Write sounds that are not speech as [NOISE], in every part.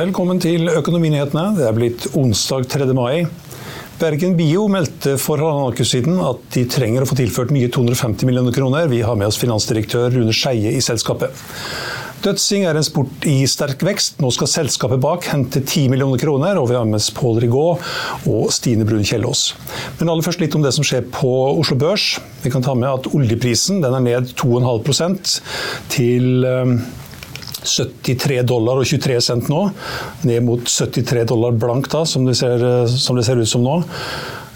Velkommen til Økonominyhetene. Det er blitt onsdag 3. mai. Bergen Bio meldte for halvannen uke siden at de trenger å få tilført nye 250 millioner kroner. Vi har med oss finansdirektør Rune Skeie i selskapet. Dødsing er en sport i sterk vekst. Nå skal selskapet bak hente 10 millioner kroner, og vi har med oss Pål Rigaud og Stine Brun Kjellås. Men aller først litt om det som skjer på Oslo Børs. Vi kan ta med at oljeprisen er ned 2,5 til eh, 73 dollar og 23 cent nå, ned mot 73 dollar blank som ser, som det ser ut som nå.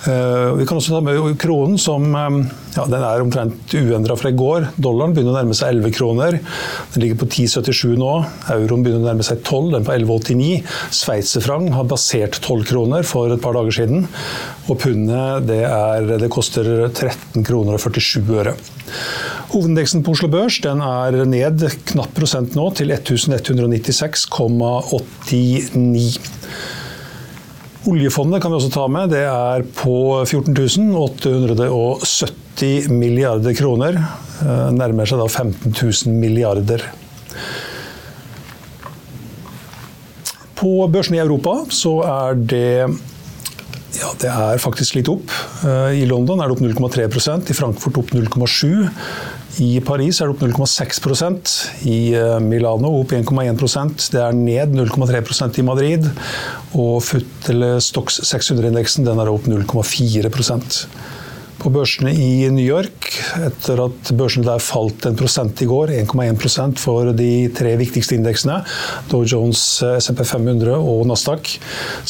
Eh, vi kan også ta med kronen, som eh, ja, den er omtrent uendra fra i går. Dollaren begynner å nærme seg 11 kroner. Den ligger på 10,77 nå. Euroen begynner å nærme seg 12, den på 11,89. Sveitserfrang har basert 12 kroner for et par dager siden. Og pundet det, det koster 13 kroner og 47 øre. Hovedindeksen på Oslo Børs den er ned knapp prosent nå, til 1196,89. Oljefondet kan vi også ta med. Det er på 14 870 milliarder kroner. Eh, Nærmer seg da 15 000 milliarder. På børsene i Europa så er det ja, det er faktisk litt opp. Eh, I London er det opp 0,3% i Frankfurt opp 0,7 i Paris er det opp 0,6% i eh, Milano opp 1,1% Det er ned 0,3% i Madrid. Og FUT, eller Stox 600-indeksen, den er opp 0,4% på børsene i New York, etter at børsene der falt en prosent i går, 1,1% for de tre viktigste indeksene, Dow Jones, SMP 500 og Nasdaq,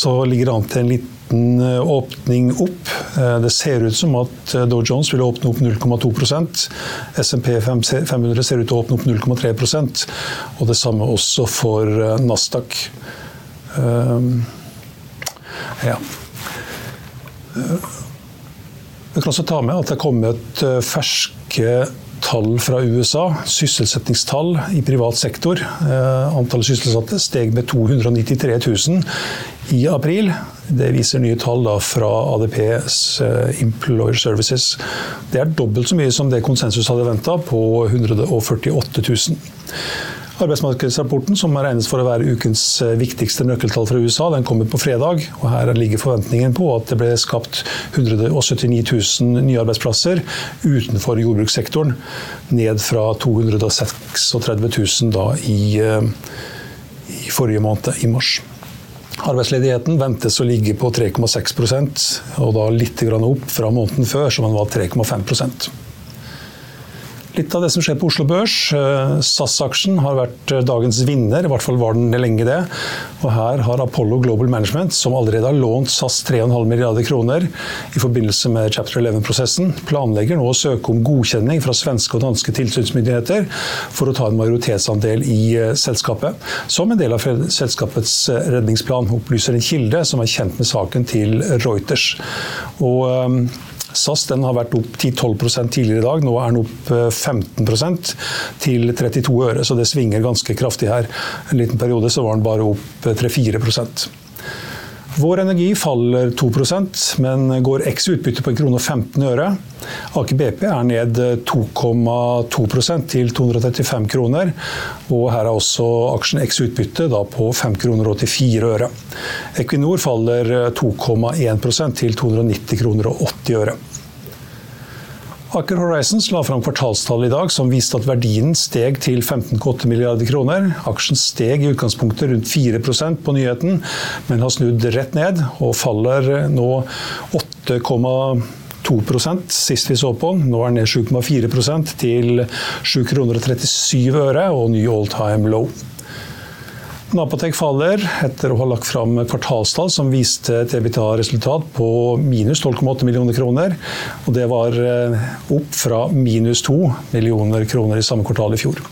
så ligger det an til en liten eh, åpning opp. Eh, det ser ut som at Dow Jones vil åpne opp 0,2% SMP 500 ser ut til å åpne opp 0,3% og det samme også for eh, Nasdaq. Ja. Vi kan også ta med at det er kommet eh, ferske tall fra USA. Sysselsettingstall i privat sektor. Eh, antallet sysselsatte steg med 293 000 i april. Det viser nye tall fra ADPs eh, Employer Services. Det er dobbelt så mye som det konsensus hadde venta, på 148 000. Arbeidsmarkedsrapporten, som regnes for å være ukens eh, viktigste nøkkeltall fra USA, den kommer på fredag. og Her ligger forventningen på at det ble skapt 179 000 nye arbeidsplasser utenfor jordbrukssektoren. Ned fra 236 000 da i, eh, i forrige måned, i mars. Arbeidsledigheten ventes å ligge på 3,6% og da litt opp fra måneden før, som den var 3,5 Litt av det som skjer på Oslo Børs. Eh, SAS-aksjen har vært eh, dagens vinner, i hvert fall var den lenge det. Og her har Apollo Global Management, som allerede har lånt SAS 3,5 milliarder kroner i forbindelse med Chapter 11-prosessen, planlegger nå å søke om godkjenning fra svenske og danske tilsynsmyndigheter for å ta en majoritetsandel i eh, selskapet. Som en del av selskapets redningsplan, opplyser en kilde som er kjent med saken til Reuters. Og SAS har vært opp 10-12 tidligere i dag. Nå er den opp 15 eh, til 32 øre, så det svinger ganske kraftig her. En liten periode var den bare opp 3-4 Vår Energi faller 2% men går x utbytte på 1 krone og 15 øre. Aker BP er ned 2,2% til 235 kroner. Og her er også aksjen x utbytte på 5 kroner og 84 øre. Equinor faller 2,1% til 290 kroner og 80 øre. Aker Horizons la fram kvartalstall i dag som viste at verdien steg til 15,8 milliarder kroner. Aksjen steg i utgangspunktet rundt 4% på nyheten, men har snudd rett ned og faller nå 8,2% sist vi så på. Nå er den ned 7,4% til 7,37 kroner og 37 øre og ny all time low. Napatek faller etter å ha lagt fram kvartalstall som viste et EBITDA-resultat på minus 12,8 millioner kroner. Og det var eh, opp fra minus 2 millioner kroner i samme kvartal i fjor.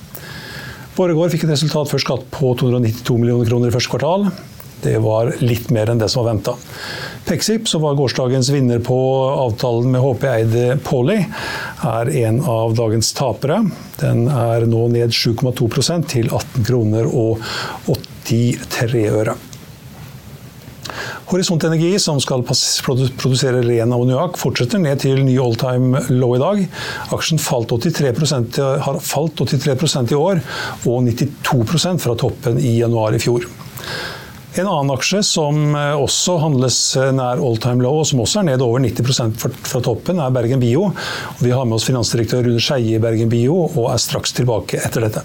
Borregaard fikk et resultat før skatt på 292 millioner kroner i første kvartal. Det var litt mer enn det som var venta. Pexip, som var gårsdagens vinner på avtalen med HP-eide Polly, er en av dagens tapere. Den er nå ned 7,2% til 18 kroner og 83 øra. Horisont Energi, som skal produsere ren ammoniakk, fortsetter ned til ny all time low i dag. Aksjen falt 83% har falt 83% i år, og 92% fra toppen i januar i fjor. En annen aksje som eh, også handles eh, nær all time low, og som også er ned over 90% fra toppen, er Bergen Bio. Vi har med oss finansdirektør Rune Skeie i Bergen Bio, og er straks tilbake etter dette.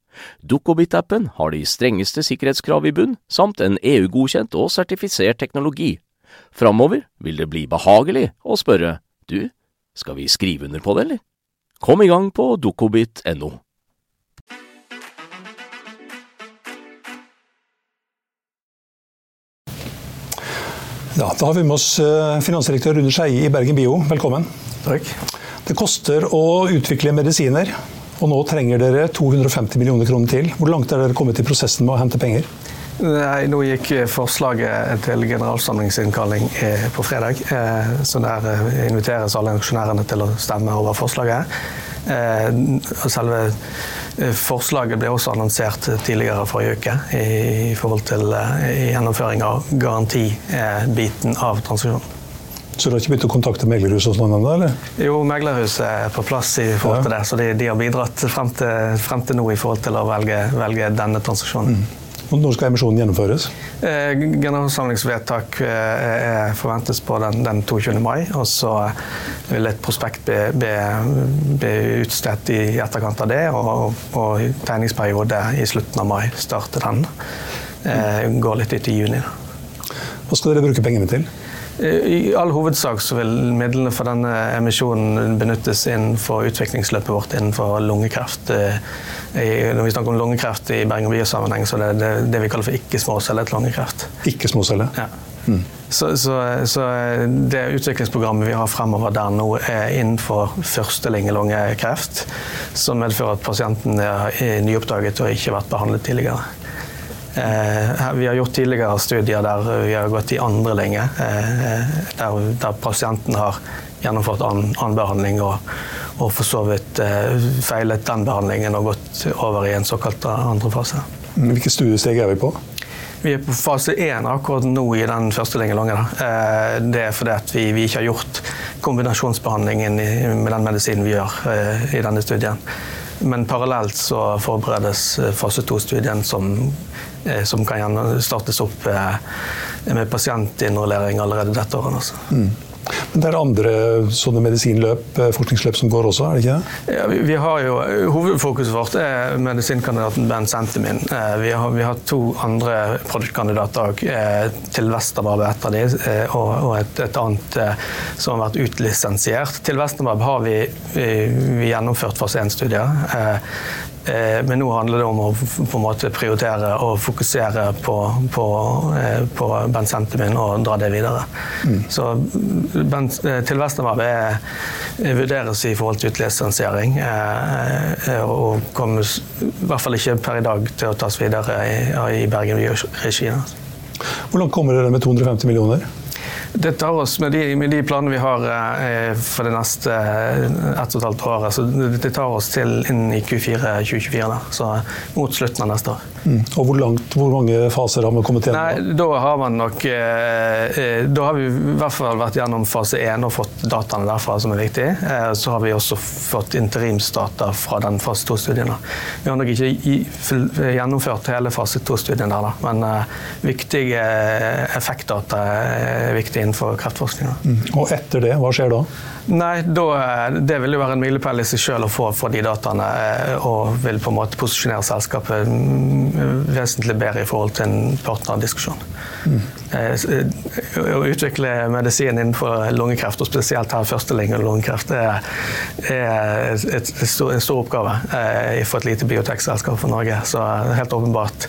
Dukkobit-appen har de strengeste sikkerhetskrav i bunn, samt en EU-godkjent og sertifisert teknologi. Framover vil det bli behagelig å spørre du, skal vi skrive under på det, eller? Kom i gang på dukkobit.no. Ja, da har vi med oss eh, finansdirektør Rune Skeie i Bergen Bio. Velkommen. Takk. Det koster å utvikle medisiner. Og nå trenger dere 250 millioner kroner til. Hvor langt er dere kommet i prosessen med å hente penger? Nei, nå gikk forslaget til generalsamlingsinnkalling eh, på fredag. Eh, så der eh, inviteres alle aksjonærene til å stemme over forslaget. Selve forslaget ble også annonsert tidligere forrige uke i forhold til gjennomføring av garantibiten av transaksjonen. Så du har ikke begynt å kontakte meglerhuset? og sånn eller? Jo, meglerhuset er på plass i forhold til det. Så de, de har bidratt frem til, frem til, nå i forhold til å velge, velge denne transaksjonen. Mm. Og når skal emisjonen gjennomføres? Eh, generalsamlingsvedtak eh, forventes på den, den, 22. mai. Og så vil et prospekt bli, bli, bli utstedt i etterkant av det. Og, og tegningsperiode i slutten av mai starter den. Eh, går litt ut i juni. Hva skal dere bruke pengene til? I all hovedsak så vil midlene for denne emisjonen benyttes innenfor utviklingsløpet vårt innenfor lungekreft. Når vi snakker om lungekreft i Bergen Biosammenheng, så er det det vi kaller for ikke-småcellet lungekreft. Ikke-småcelle? Ja. Mm. Så, så, så, det utviklingsprogrammet vi har fremover der nå, er innenfor førstelingelungekreft, som medfører at pasienten er nyoppdaget og ikke vært behandlet tidligere. Eh, vi har gjort tidligere studier der vi har gått i andre linje, eh, der, der, pasienten har gjennomført annen, annen behandling og, og for så vidt eh, feilet den behandlingen og gått over i en såkalt andre fase. Hvilke studiesteg er vi på? Vi er på fase én akkurat nå i den første lingelongen. Det er fordi vi, vi, ikke har gjort kombinasjonsbehandlingen med den medisinen vi gjør i denne studien. Men parallelt så forberedes fase to-studien som som kan startes opp eh, med pasientinrullering allerede dette året. Altså. Mm. Men det er andre sånne medisinløp, eh, forskningsløp som går også, er det ikke det? Ja, vi, vi har jo, Hovedfokuset vårt er medisinkandidaten Ben Sentimin. Vi har, vi har to andre produktkandidater òg, til Vesterbarb et av de, og, og et, et, annet som har vært utlisensiert. Til Vesterbarb har vi, vi, vi gjennomført fase 1-studier. Eh, men nå handler det om å prioritere og fokusere på, på, eh, på bensentimin og dra det videre. Mm. Så ben, eh, til Vestermarv vurderes i forhold til utlisensiering. Og kommer i hvert fall ikke per i dag til å tas videre i, i Bergen Bio-regien. Hvordan kommer dere med 250 millioner? Det tar oss, med de, med de planene vi har eh, for det neste eh, ett og et halvt året, så det tar oss til inn i Q4 2024. Da. Så mot slutten av neste år. Mm. Og hvor, langt, hvor mange faser har man kommet gjennom? Nei, da har man nok eh, eh Da har vi i hvert fall vært gjennom fase 1 og fått dataene derfra, som er viktig. Eh, så har vi også fått interimsdata fra den fase 2-studien. Vi har nok ikke i, gjennomført hele fase 2-studien der, da. men eh, viktige effektdata er viktig innenfor kreftforskninga. Mm. Og etter det, hva skjer da? Nei, da, Det vil jo være en milepæl i seg selv å få fra de dataene, eh, og vil på en måte posisjonere selskapet mm, vesentlig bedre i forhold til en partnerdiskusjon. Mm. Å utvikle medisin innenfor lungekreft, og spesielt her førstelinje lungekreft, er, er et, et, stor, en stor oppgave for et lite biotekselskap for Norge. Så helt åpenbart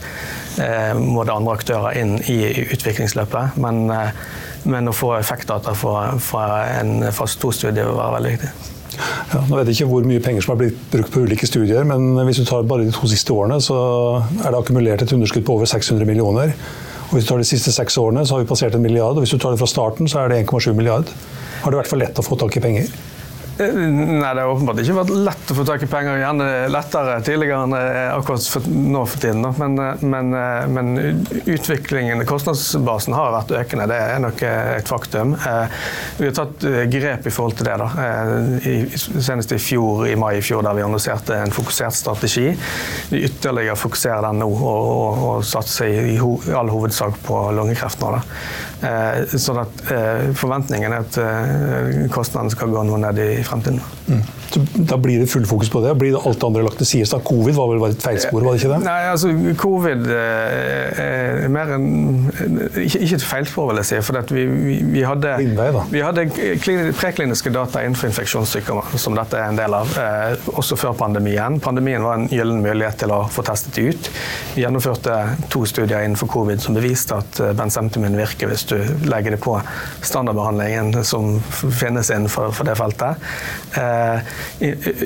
må det andre aktører inn i utviklingsløpet. men men å få effektdata fra, fra en fase 2-studie vil være veldig viktig. Ja, nå vet jeg ikke hvor mye penger som har blitt brukt på ulike studier, men hvis du tar bare de to siste årene, så er det akkumulert et underskudd på over 600 millioner. Og hvis du tar de siste seks årene, så har vi passert en milliard. Og hvis du tar det fra starten, så er det 1,7 milliard. Har det vært for lett å få tak i penger? Nei, det har åpenbart ikke vært lett å få tak i penger. Gjerne lettere tidligere enn akkurat for, nå for tiden. Men, men, men, utviklingen, kostnadsbasen, har vært økende. Det er nok et faktum. Eh, vi har tatt eh, grep i forhold til det. da. Eh, senest i fjor, i mai i fjor, der vi annonserte en fokusert strategi. Vi ytterligere fokuserer den nå, og, og, og satser i, i all hovedsak på lungekreft nå. Da. Sånn at forventningen er at kostnadene skal gå noe ned i fremtiden. something Mm. Da blir det full fokus på det? Blir det alt andre lagt til side? Covid var vel et feilspor, var det ikke det? Nei, altså covid eh, er mer enn Ikke, ikke et feilspor, vil jeg si. For vi, vi, vi, hadde, vi hadde prekliniske data innenfor infeksjonssykdommer, som dette er en del av, eh, også før pandemien. Pandemien var en gyllen mulighet til å få testet det ut. Vi gjennomførte to studier innenfor covid som beviste at eh, benzemtimin virker hvis du legger det på standardbehandlingen som finnes innenfor det feltet. Eh,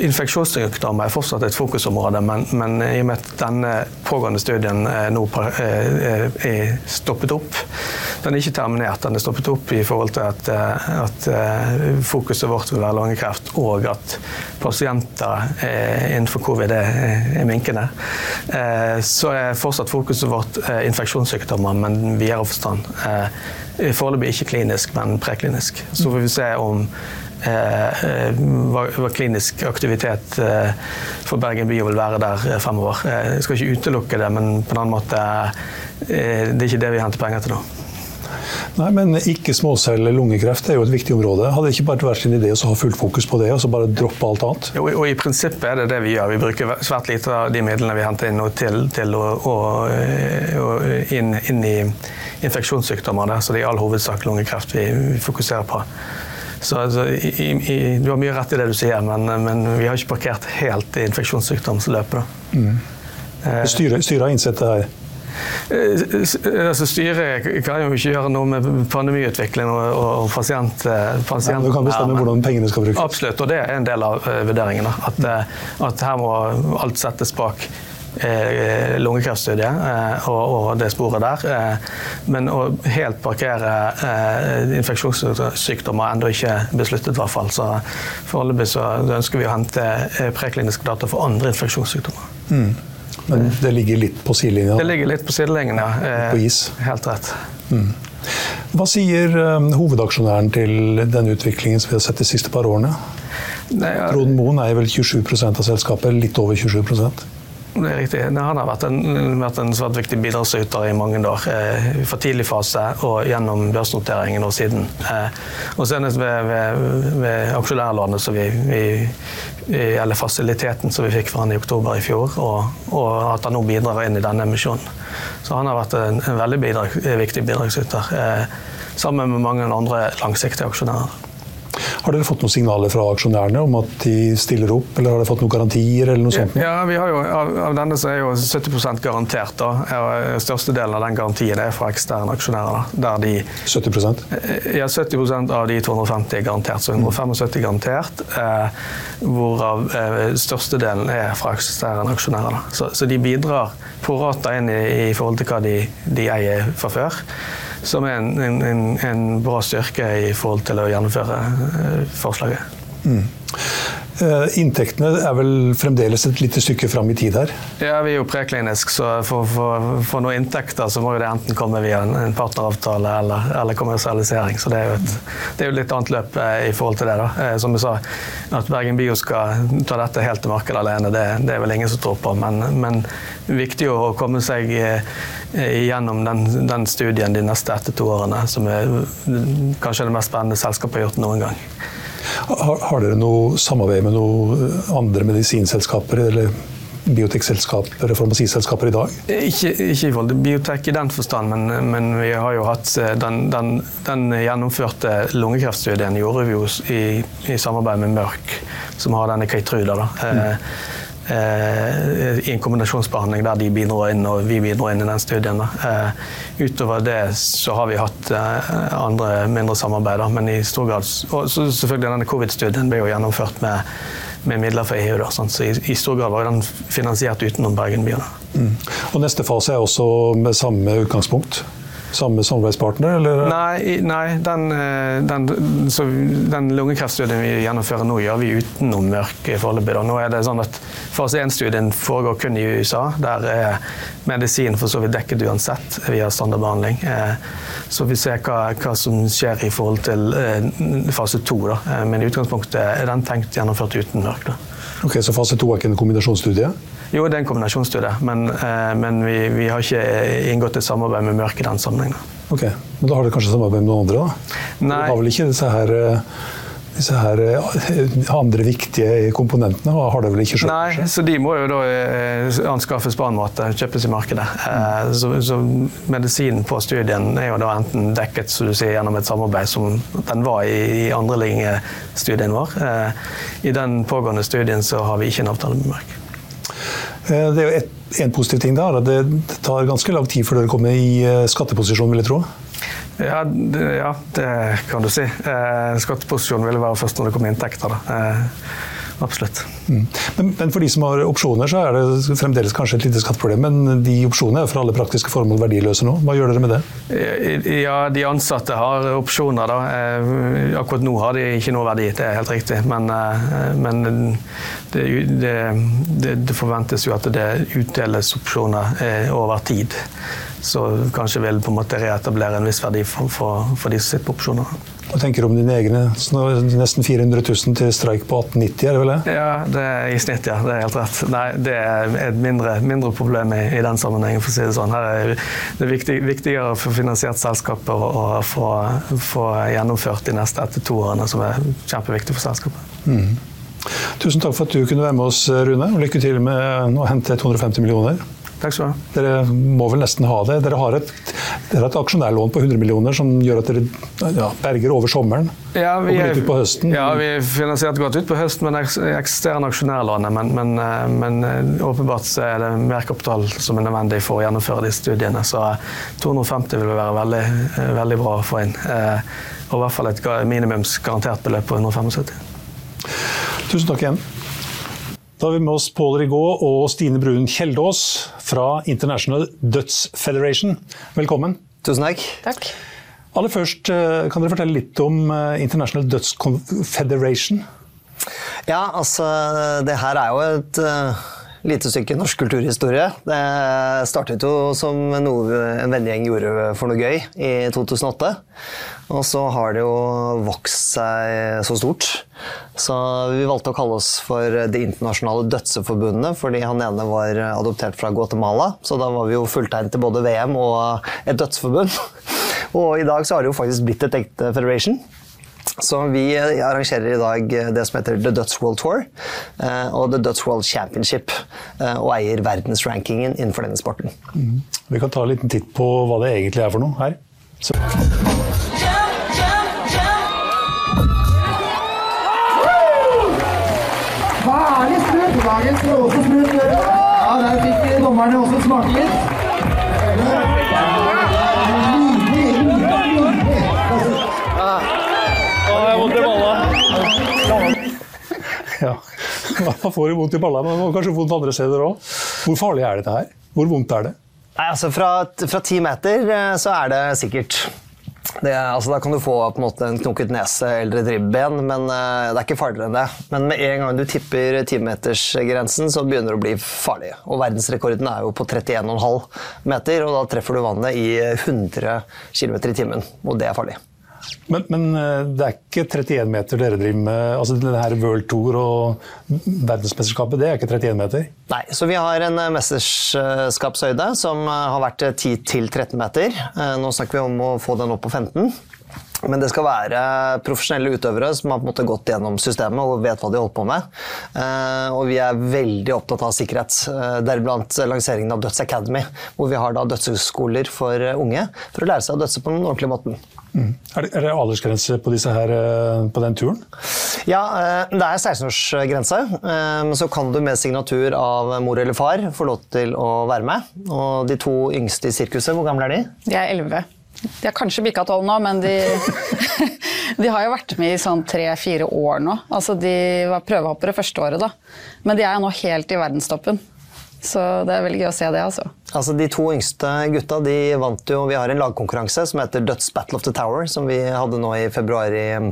Infeksjonssykdommer er fortsatt et fokusområde, men, men, i og med at denne pågående studien nå er stoppet opp Den er ikke terminert, den er stoppet opp i forhold til at, at fokuset vårt vil være lungekreft, og at pasienter innenfor covid er, er minkende. Så er fortsatt fokuset vårt infeksjonssykdommer, men videre forstand. Foreløpig ikke klinisk, men preklinisk. Så får vi se om Eh, eh, hva klinisk aktivitet eh, for Bergen by vil være der fremover. Jeg skal ikke utelukke det, men på en annen måte det er ikke det vi henter penger til nå. Nei, men ikke småcelle lungekreft er jo et viktig område. Hadde det ikke bare vært sin idé å ha fullt fokus på det, og så bare droppe alt annet? Jo, og I prinsippet er det det vi gjør. Vi bruker svært lite av de midlene vi henter inn til, til å, å, å inn, inn, i infeksjonssykdommer. Så det er i all hovedsak lungekreft vi, vi fokuserer på. Så altså, i, i, Du har mye rett i det du sier, men, men vi har ikke parkert helt i infeksjonssykdomsløpet. Mm. Styret, styre har innsett det her? Eh, altså Styret kan jo ikke gjøre noe med pandemiutvikling og, og pasient, eh, pasient ja, Du kan bestemme hvordan pengene skal brukes? Absolutt, og det er en del av uh, vurderingen. At, at, her må alt settes bak eh, lungekreftstudiet eh, og, og, det sporet der. Eh, men å helt parkere infeksjonssykdommer er ennå ikke besluttet, i hvert fall. Så foreløpig så ønsker vi å hente prekliniske data for andre infeksjonssykdommer. Mm. Men det ligger litt på sidelinja? Det ligger litt på sidelinjen, ja. På is? Helt rett. Mm. Hva sier um, hovedaksjonæren til den utviklingen som vi har sett de siste par årene? Trond Moen eier vel 27% av selskapet, litt over 27 det er riktig. Han har vært en, vært en svært viktig bidragsyter i mange år. Eh, fra tidlig fase og gjennom børsnoteringen og siden. Eh, og senest ved, ved, ved aksjonærlånet som vi, vi, eller fasiliteten som vi fikk fra han i oktober i fjor, og, og, at han nå bidrar inn i denne emisjonen. Så han har vært en, en veldig bidrag, viktig bidragsyter. Eh, sammen med mange andre langsiktige aksjonærer. Har dere fått noen signaler fra aksjonærene om at de stiller opp, eller har dere fått noen garantier? eller noe sånt? Ja, vi har jo, Av, av denne så er jo 70 garantert. da. Størstedelen av den garantien er fra eksterne aksjonærer. der de... 70% Ja, 70% av de 250 er garantert, så 175 garantert. Eh, hvorav eh, størstedelen er fra eksterne aksjonærer. Så, så, de bidrar på rata inn i, i, forhold til hva de, de eier fra før som er en, en, en, bra styrke i forhold til å gjennomføre eh, forslaget. Mm. Eh, inntektene er vel fremdeles et lite stykke fram i tid her? Ja, vi er jo preklinisk, så for, for, for noen inntekter så må det enten komme via en, partneravtale eller, eller, kommersialisering. Så det er jo et, det er jo litt annet løp eh, i forhold til det. da. Eh, som vi sa, at Bergen Bio skal ta dette helt til markedet alene, det, det, er vel ingen som tror på. Men, men viktig å komme seg gjennom den, den, studien de neste ett-to årene, som er kanskje det mest spennende selskapet har gjort noen gang. Har, har, dere noe samarbeid med noen andre medisinselskaper eller biotekselskaper, farmasiselskaper i dag? Ikke, ikke, i forhold til biotek i den forstand, men, men vi har jo hatt eh, den, den, den gjennomførte lungekreftstudien gjorde vi jo i, i samarbeid med Mørk, som har denne Keytruda. da. Mm. Eh, i en kombinasjonsbehandling der de bidro inn og vi bidro inn i den studien. Eh, utover det så har vi hatt eh, andre mindre samarbeid, men i stor grad og selvfølgelig denne covid-studien ble jo gjennomført med, med midler fra EU. Da, så i, i, stor grad var den finansiert utenom Bergen by. Mm. Neste fase er også med samme utgangspunkt? Samme samarbeidspartner, eller? Nei, nei den, eh, den, den lungekreftstudien vi gjennomfører nå, gjør vi utenom mørk foreløpig. Nå er det sånn at Fase 1-studien foregår kun i USA. Der er medisin for så vidt dekket uansett via standardbehandling. Eh, så vi ser hva, hva som skjer i forhold til eh, fase 2. Men i utgangspunktet er den tenkt gjennomført uten mørk. Da. Ok, Så fase 2 er ikke en kombinasjonsstudie? Jo, det er en kombinasjonsstudie, men, eh, men vi, vi, har ikke inngått et samarbeid med Mørk i den sammenhengen. Ok, Men da har dere kanskje samarbeid med noen andre? da? Nei. Dere har vel ikke disse her, eh, disse her eh, andre viktige komponentene? har dere vel ikke selv? Nei, så de må jo da anskaffes på annen måte, kjøpes i markedet. Mm. Så, så, medisinen på studien er jo da enten dekket så du sier, gjennom et samarbeid som den var i, i studien vår. I den pågående studien så har vi ikke en avtale med Mørk. Eh, det er jo en positiv ting da, det, det tar ganske lang tid før dere kommer i eh, skatteposisjon, vil jeg tro? Ja det, ja, det kan du si. Eh, skatteposisjonen vil være først når det kommer inntekter. Da. Eh, absolutt. Mm. Men, men, for de som har opsjoner, så er det fremdeles kanskje et lite skatteproblem. Men de opsjonene er for alle praktiske formål verdiløse nå. Hva gjør dere med det? Ja, De ansatte har opsjoner. da. Eh, akkurat nå har de ikke noe verdi, det er helt riktig. Men, eh, men det, det, det, forventes jo at det utdeles opsjoner eh, over tid. Så kanskje vil på en måte reetablere en viss verdi for, for, for de som sitter på opsjoner. Hva tenker du om dine egne? Nesten 400 000 til streik på 1890, er det vel det? Ja, det er i snitt, ja. Det er helt rett. Nei, det er et mindre, mindre problem i, i, den sammenhengen, for å si det sånn. Her er det viktig, viktigere for finansiert selskaper å få, få, gjennomført de neste etter to årene, som er kjempeviktig for selskapet. Mm. Tusen takk for at du kunne være med oss, Rune. og Lykke til med å hente 250 millioner. Takk skal du ha. Dere må vel nesten ha det. Dere har et, dere har et aksjonærlån på 100 millioner som gjør at dere ja, berger over sommeren ja, vi, og litt ut på høsten. Ja, vi finansierte godt ut på høsten med eksisterende aksjonærlånet. Men, men, eh, men, eh, åpenbart er det mer kapital som er nødvendig for å gjennomføre de studiene. Så 250 vil være veldig, eh, veldig bra å få inn. Og i hvert fall et minimums garantert beløp på 175. Tusen takk igjen. Da har vi med oss Pål Rigaud og Stine Brun Kjeldås fra International Dutch Federation. Velkommen. Tusen takk. Takk. Aller først, eh, kan dere fortelle litt om eh, International Dutch Federation? Ja, altså det her er jo et uh, lite stykke norsk kulturhistorie. Det startet jo som noe en vennegjeng gjorde for noe gøy i 2008. Og så har det jo vokst seg så stort. Så vi valgte å kalle oss for Det internasjonale dødseforbundet, fordi han ene var adoptert fra Guatemala. Så da var vi jo fulltegn til både VM og et dødsforbund. [LAUGHS] Og i dag så har det jo faktisk blitt et ekte federation. Så vi arrangerer i dag det som heter The Dutch World Tour eh, og The Dutch World Championship, eh, og eier verdensrankingen innenfor denne sporten. Mm. Vi kan ta en liten titt på hva det egentlig er for noe her. Så. Herlig sprut! Dagens råeste sprut. Ja, der fikk dommerne også smake litt. Ja, [LAUGHS] man får jo vondt i balla, men man får kanskje vondt andre steder òg. Hvor farlig er dette her? Hvor vondt er det? Nei, altså Fra ti meter eh, så er det sikkert. Det, altså, da kan du få på en måte en knokket nese eller et ribben, men uh, det er ikke farligere enn det. Men med en gang du tipper timetersgrensen, så begynner det å bli farlig. Og verdensrekorden er jo på 31,5 meter, og da treffer du vannet i 100 km i timen. Og det er farlig. Men, men, eh, det er ikke 31 meter dere driver med? altså denne her World Tour og verdensmesterskapet, det er ikke 31 meter? Nei, så vi har en eh, mesterskapshøyde som eh, har vært 10-13 meter. Nå snakker vi om å få den opp på 15. Men det skal være profesjonelle utøvere som har på en måte gått gjennom systemet og vet hva de holder på med. Og vi er veldig opptatt av sikkerhet, deriblant lanseringen av Døds Academy, hvor vi har da dødsskoler for unge for å lære seg å dødse på den ordentlige måten. Mm. Er, det, er det aldersgrense på, her, eh, på, den turen? Ja, eh, det er 16-årsgrense. Eh, men så kan du med signatur av mor eller far få lov til å være med. Og de to yngste i sirkuset, hvor gamle er de? De er 11. De har kanskje bikka tolv nå, men de, [LAUGHS] de, har jo vært med i sånn tre-fire år nå. Altså, de var prøvehoppere første året, da. Men de er jo nå helt i verdenstoppen. Så det er veldig gøy å se det. altså. Altså De to yngste gutta de vant jo Vi har en lagkonkurranse som heter Dutch Battle of the Tower, som vi hadde nå i februar i um,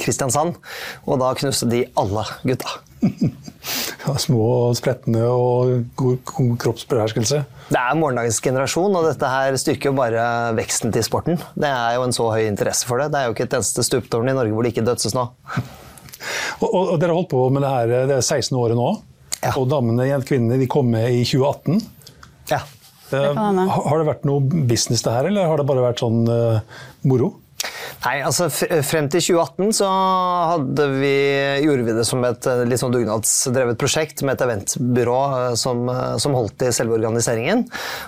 Kristiansand. Og da knuste de alle gutta. [LAUGHS] ja, små og spretne og god kroppsbeherskelse. Det er morgendagens generasjon, og dette her styrker jo bare veksten til sporten. Det er jo en så høy interesse for det. Det er jo ikke et eneste stuptårn i Norge hvor det ikke dødses nå. [LAUGHS] og, og, Dere har holdt på med det her det er 16 året nå? Ja. Og damene, og kvinnene, de kom med i 2018. Ja. Det har det vært noe business det her, eller har det bare vært sånn uh, moro? Nei, altså Frem til 2018 så vi, gjorde vi det som et eh, litt sånn dugnadsdrevet prosjekt med et eventbyrå eh, som, som, holdt i selve organiseringen.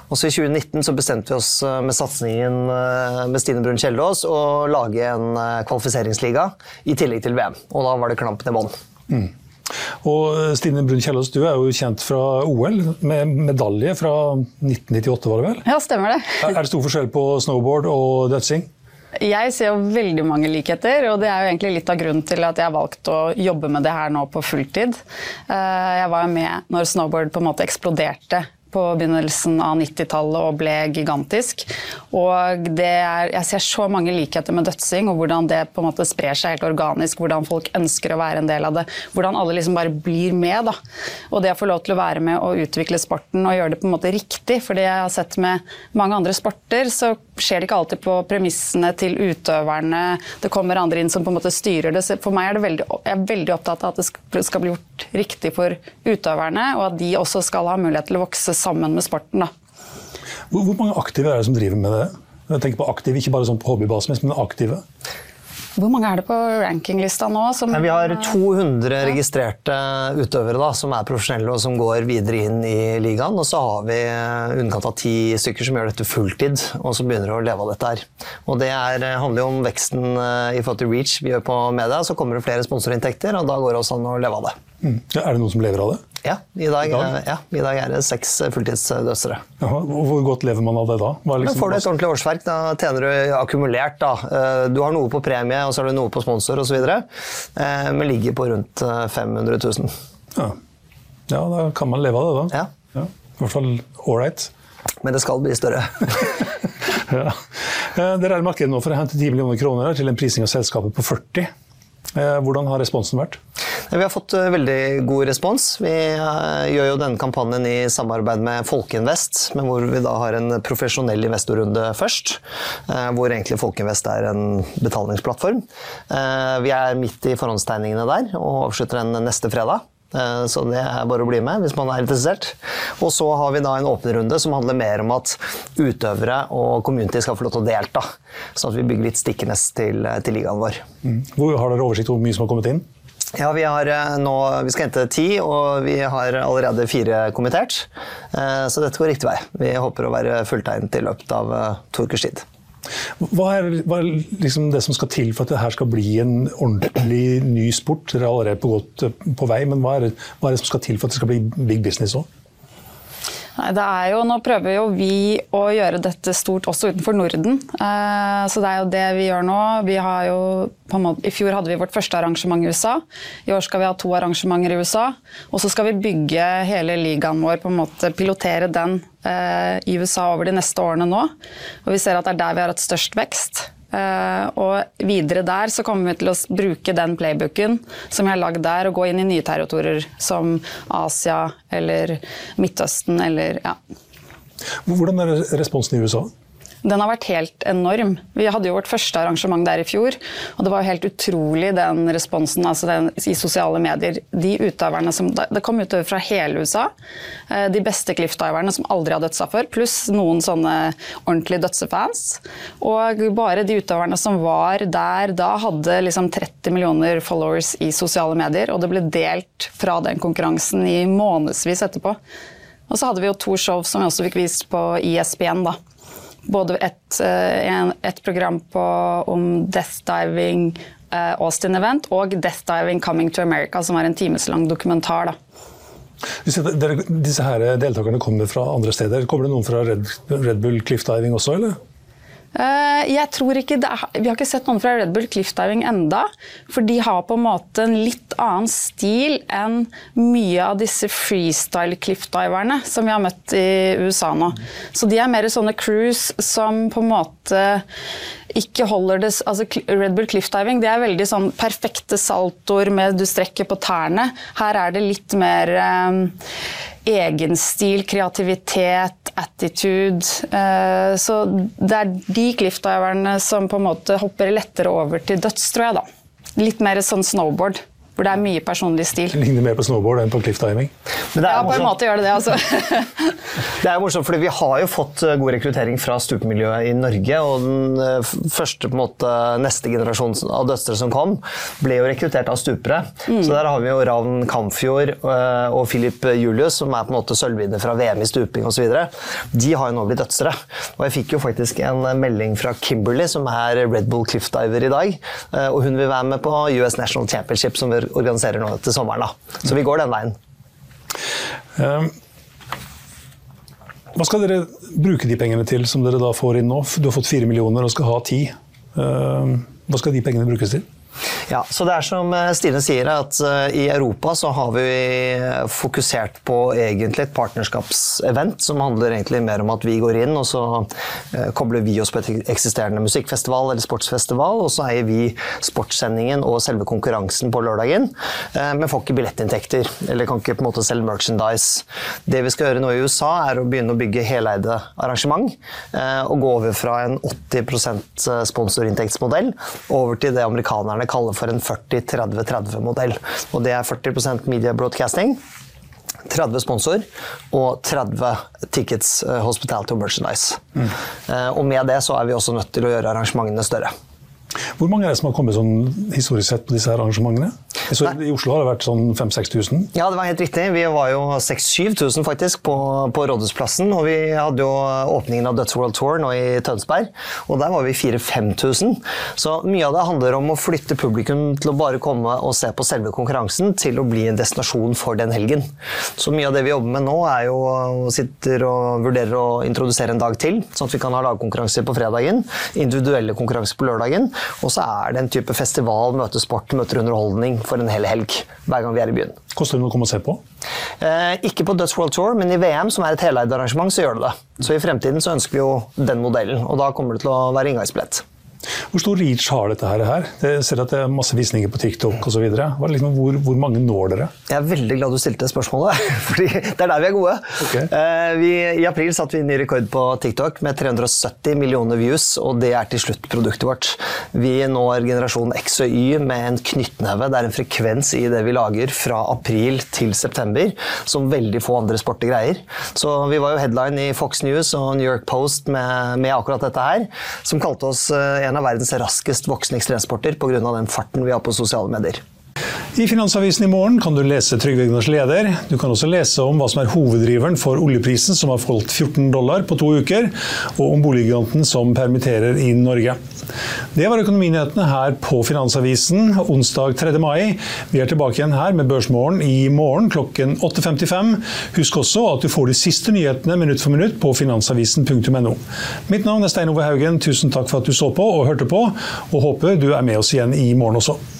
Og så I 2019 så bestemte vi oss med satsingen med Stine Brun Kjeldås å lage en kvalifiseringsliga i tillegg til VM. Og da var det klampen i bånn. Mm. Og eh, Stine Brun Kjellås, du er jo kjent fra OL med medalje fra 1998, var det vel? Ja, stemmer det. Er det stor forskjell på snowboard og dødsing? Jeg ser jo veldig mange likheter, og det er jo egentlig litt av grunnen til at jeg har valgt å jobbe med det her nå på fulltid. Eh, jeg var jo med når snowboard på en måte eksploderte på begynnelsen av 90-tallet og ble gigantisk. Og er, jeg ser så mange likheter med dødsing, og hvordan det på en måte sprer seg helt organisk. Hvordan folk ønsker å være en del av det. Hvordan alle liksom bare blir med. Da. Og det å få lov til å være med og utvikle sporten og gjøre det på en måte riktig. For det jeg har sett med mange andre sporter, så skjer det ikke alltid på premissene til utøverne. Det kommer andre inn som på en måte styrer det. Så for meg er det veldig, jeg er veldig opptatt av at det skal bli gjort riktig for utøverne, og at de også skal ha mulighet til å vokse sammen med sporten. Da. Hvor, hvor mange aktive er det som driver med det? Jeg tenker på aktive, Ikke bare sånn på hobbybasis, men aktive. Hvor mange er det på rankinglista nå? Som, vi har 200 registrerte utøvere da, som er profesjonelle og som går videre inn i ligaen. Og så har vi underkant av ti stykker som gjør dette fulltid og som begynner å leve av dette her. Og det er, handler jo om veksten eh, i forhold til reach vi gjør på media. Så kommer det flere sponsorinntekter, og da går det også an å leve av det. Mm. Er det noen som lever av det? Ja, i dag, I dag? Ja, i dag er det seks fulltidsdøstere. Hvor godt lever man av det da? Liksom får du et ordentlig årsverk, da tjener du akkumulert. Da. Eh, du har noe på premie, og så har du noe på sponsor osv. Eh, men ligger på rundt 500 eh, 000. Ja. ja, da kan man leve av det, da. Ja. ja. I hvert fall ålreit. Men det skal bli større. [LAUGHS] ja. Dere er i markedet nå for å hente 10 millioner kroner til en prising av selskapet på 40. Hvordan har responsen vært? Vi har fått eh, veldig god respons. Vi eh, gjør jo denne kampanjen i samarbeid med Folkeinvest, men hvor vi da har en profesjonell investorrunde først. Eh, hvor egentlig Folkeinvest er en betalingsplattform. Vi er midt i forhåndstegningene der og avslutter den neste fredag. Så det er bare å bli med hvis man er interessert. Og så har vi da en åpen runde som handler mer om at utøvere og community skal få lov til å delta. Sånn at vi bygger litt stikkenes til, til ligaen vår. Mm. Har dere oversikt over hvor mye som har kommet inn? Ja, vi, har eh, nå, vi skal hente ti, og vi har allerede fire kommentert. Eh, så dette går riktig vei. Vi håper å være fulltegnet i løpet av eh, to ukers tid. Hva er, hva er liksom det som skal til for at det her skal bli en ordentlig ny sport? Dere er allerede på godt på vei, men hva er, hva er det som skal til for at det skal bli big business òg? Det er jo, Nå prøver jo vi å gjøre dette stort også utenfor Norden. Eh, så det er jo det vi gjør nå. Vi har jo, måte, I fjor hadde vi vårt første arrangement i USA. I år skal vi ha to arrangementer i USA. Og så skal vi bygge hele ligaen vår, på en måte pilotere den eh, i USA over de neste årene nå. Og vi ser at det er der vi har hatt størst vekst. Uh, og videre der så kommer vi til å bruke den playbooken som vi har lagd der, og gå inn i nye territorier som Asia eller Midtøsten eller ja. Hvordan er responsen i USA? Den har vært helt enorm. Vi hadde jo vårt første arrangement der i fjor, og det var jo helt utrolig den responsen altså den, i sosiale medier. De utøverne som, Det kom utøvere fra hele USA. Eh, de beste cliffdiverne som aldri har dødsa før, pluss noen sånne ordentlige dødsefans. Og bare de utøverne som var der da, hadde liksom 30 millioner followers i sosiale medier, og det ble delt fra den konkurransen i månedsvis etterpå. Og så hadde vi jo to show som vi også fikk vist på ISBN. da både et, eh, et program på, om death diving, uh, Austin Event, og Death Diving Coming to America, som var en timeslang dokumentar. da. Dere, disse her deltakerne kommer fra andre steder. Kommer det noen fra Red, Red Bull Cliff Diving også, eller? Eh, jeg tror ikke er, Vi har ikke sett noen fra Red Bull Cliffdiving enda, for de har på en måte en litt annen stil enn mye av disse freestyle cliffdiverne som vi har møtt i USA nå. Så de er mer sånne crews som på en måte ikke holder det altså Red Bull cliffdiving det er veldig sånn perfekte saltoer med du strekker på tærne. Her er det litt mer um, egenstil, kreativitet, attitude. Uh, så det er de cliffdiverne som på en måte hopper lettere over til døds, tror jeg. da. Litt mer sånn snowboard hvor det er mye personlig stil. Det ligner mer på snowboard enn på cliffdiving? Ja, på en måte gjør det det, altså. [LAUGHS] det er morsomt, fordi vi har jo fått eh, god rekruttering fra stupemiljøet i Norge. Og den eh, første, på en måte, neste generasjon av døstre som kom, ble jo rekruttert av stupere. Mm. Så der har vi jo Ravn Kamfjord eh, og Philip Julius, som er på en måte sølvvinner fra VM i stuping osv. De har jo nå blitt dødsere. Og jeg fikk jo faktisk en melding fra Kimberley, som er Red Bull cliffdiver i dag. Og hun vil være med på US National Championship, som organiserer nå til sommeren. Da. Så vi går den veien. Um, hva skal dere bruke de pengene til som dere da får inn nå? Du har fått fire millioner og skal ha ti. Um, hva skal de pengene brukes til? Ja, så det er som eh, Stine sier, at eh, i Europa så har vi fokusert på egentlig et partnerskapsevent som handler egentlig mer om at vi går inn og så eh, kobler vi oss på et eksisterende musikkfestival eller sportsfestival, og så eier vi sportssendingen og selve konkurransen på lørdagen, men får ikke billettinntekter eller kan ikke på en måte selge merchandise. Det vi skal gjøre nå i USA, er å begynne å bygge heleide arrangement og gå over fra en 80% sponsorinntektsmodell over til det amerikanerne kaller for en 40-30-30-modell. Og det er 40 media broadcasting. 30 sponsor og 30 tickets, uh, hospitality og merchandise. Mm. Uh, og med det så er vi også nødt til å gjøre arrangementene større. Hvor mange er det som har kommet sånn historisk sett på disse her arrangementene? Så I Oslo har det vært sånn 5000-6000? Ja, det var helt riktig. Vi var jo 6000-7000 faktisk på, på, Rådhusplassen. Og vi hadde jo åpningen av Dutch World Tour nå i Tønsberg, og der var vi 4000-5000. Så mye av det handler om å flytte publikum til å bare komme og se på selve konkurransen, til å bli en destinasjon for den helgen. Så mye av det vi jobber med nå, er jo å sitter og vurderer å introdusere en dag til, sånn at vi kan ha lagkonkurranser på fredagen, individuelle konkurranser på lørdagen, og så er det en type festival, møte sport, møter underholdning for en hel helg hver gang vi er i byen. Koster det noe å komme og se på? Eh, ikke på Dutch World Tour, men i VM, som er et heleid arrangement, så gjør det det. Så i fremtiden så ønsker vi jo den modellen, og da kommer det til å være inngangsbillett. Hvor stor reach har dette her? Jeg ser at det er masse visninger på TikTok osv. Liksom, hvor, hvor mange når dere? Jeg er veldig glad du stilte spørsmålet, [LAUGHS] fordi det er der vi er gode. Okay. Uh, vi, I april satte vi ny rekord på TikTok med 370 millioner views, og det er til slutt produktet vårt. Vi når generasjon X og Y med en knyttneve. Det er en frekvens i det vi lager fra april til september som veldig få andre sporter greier. Så vi var jo headline i Fox News og New York Post med, med akkurat dette her, som kalte oss uh, en av verdens raskest voksende ekstremsporter pga. den farten vi har på sosiale medier. I Finansavisen i morgen kan du lese Trygve Egners leder. Du kan også lese om hva som er hoveddriveren for oljeprisen, som har falt 14 dollar på to uker, og om boliggiganten som permitterer i Norge. Det var økonominyhetene her på Finansavisen onsdag 3. mai. Vi er tilbake igjen her med Børsmorgen i morgen klokken 8.55. Husk også at du får de siste nyhetene minutt for minutt på finansavisen.no. Mitt navn er Stein Ove Haugen. Tusen takk for at du så på og hørte på, og håper du er med oss igjen i morgen også.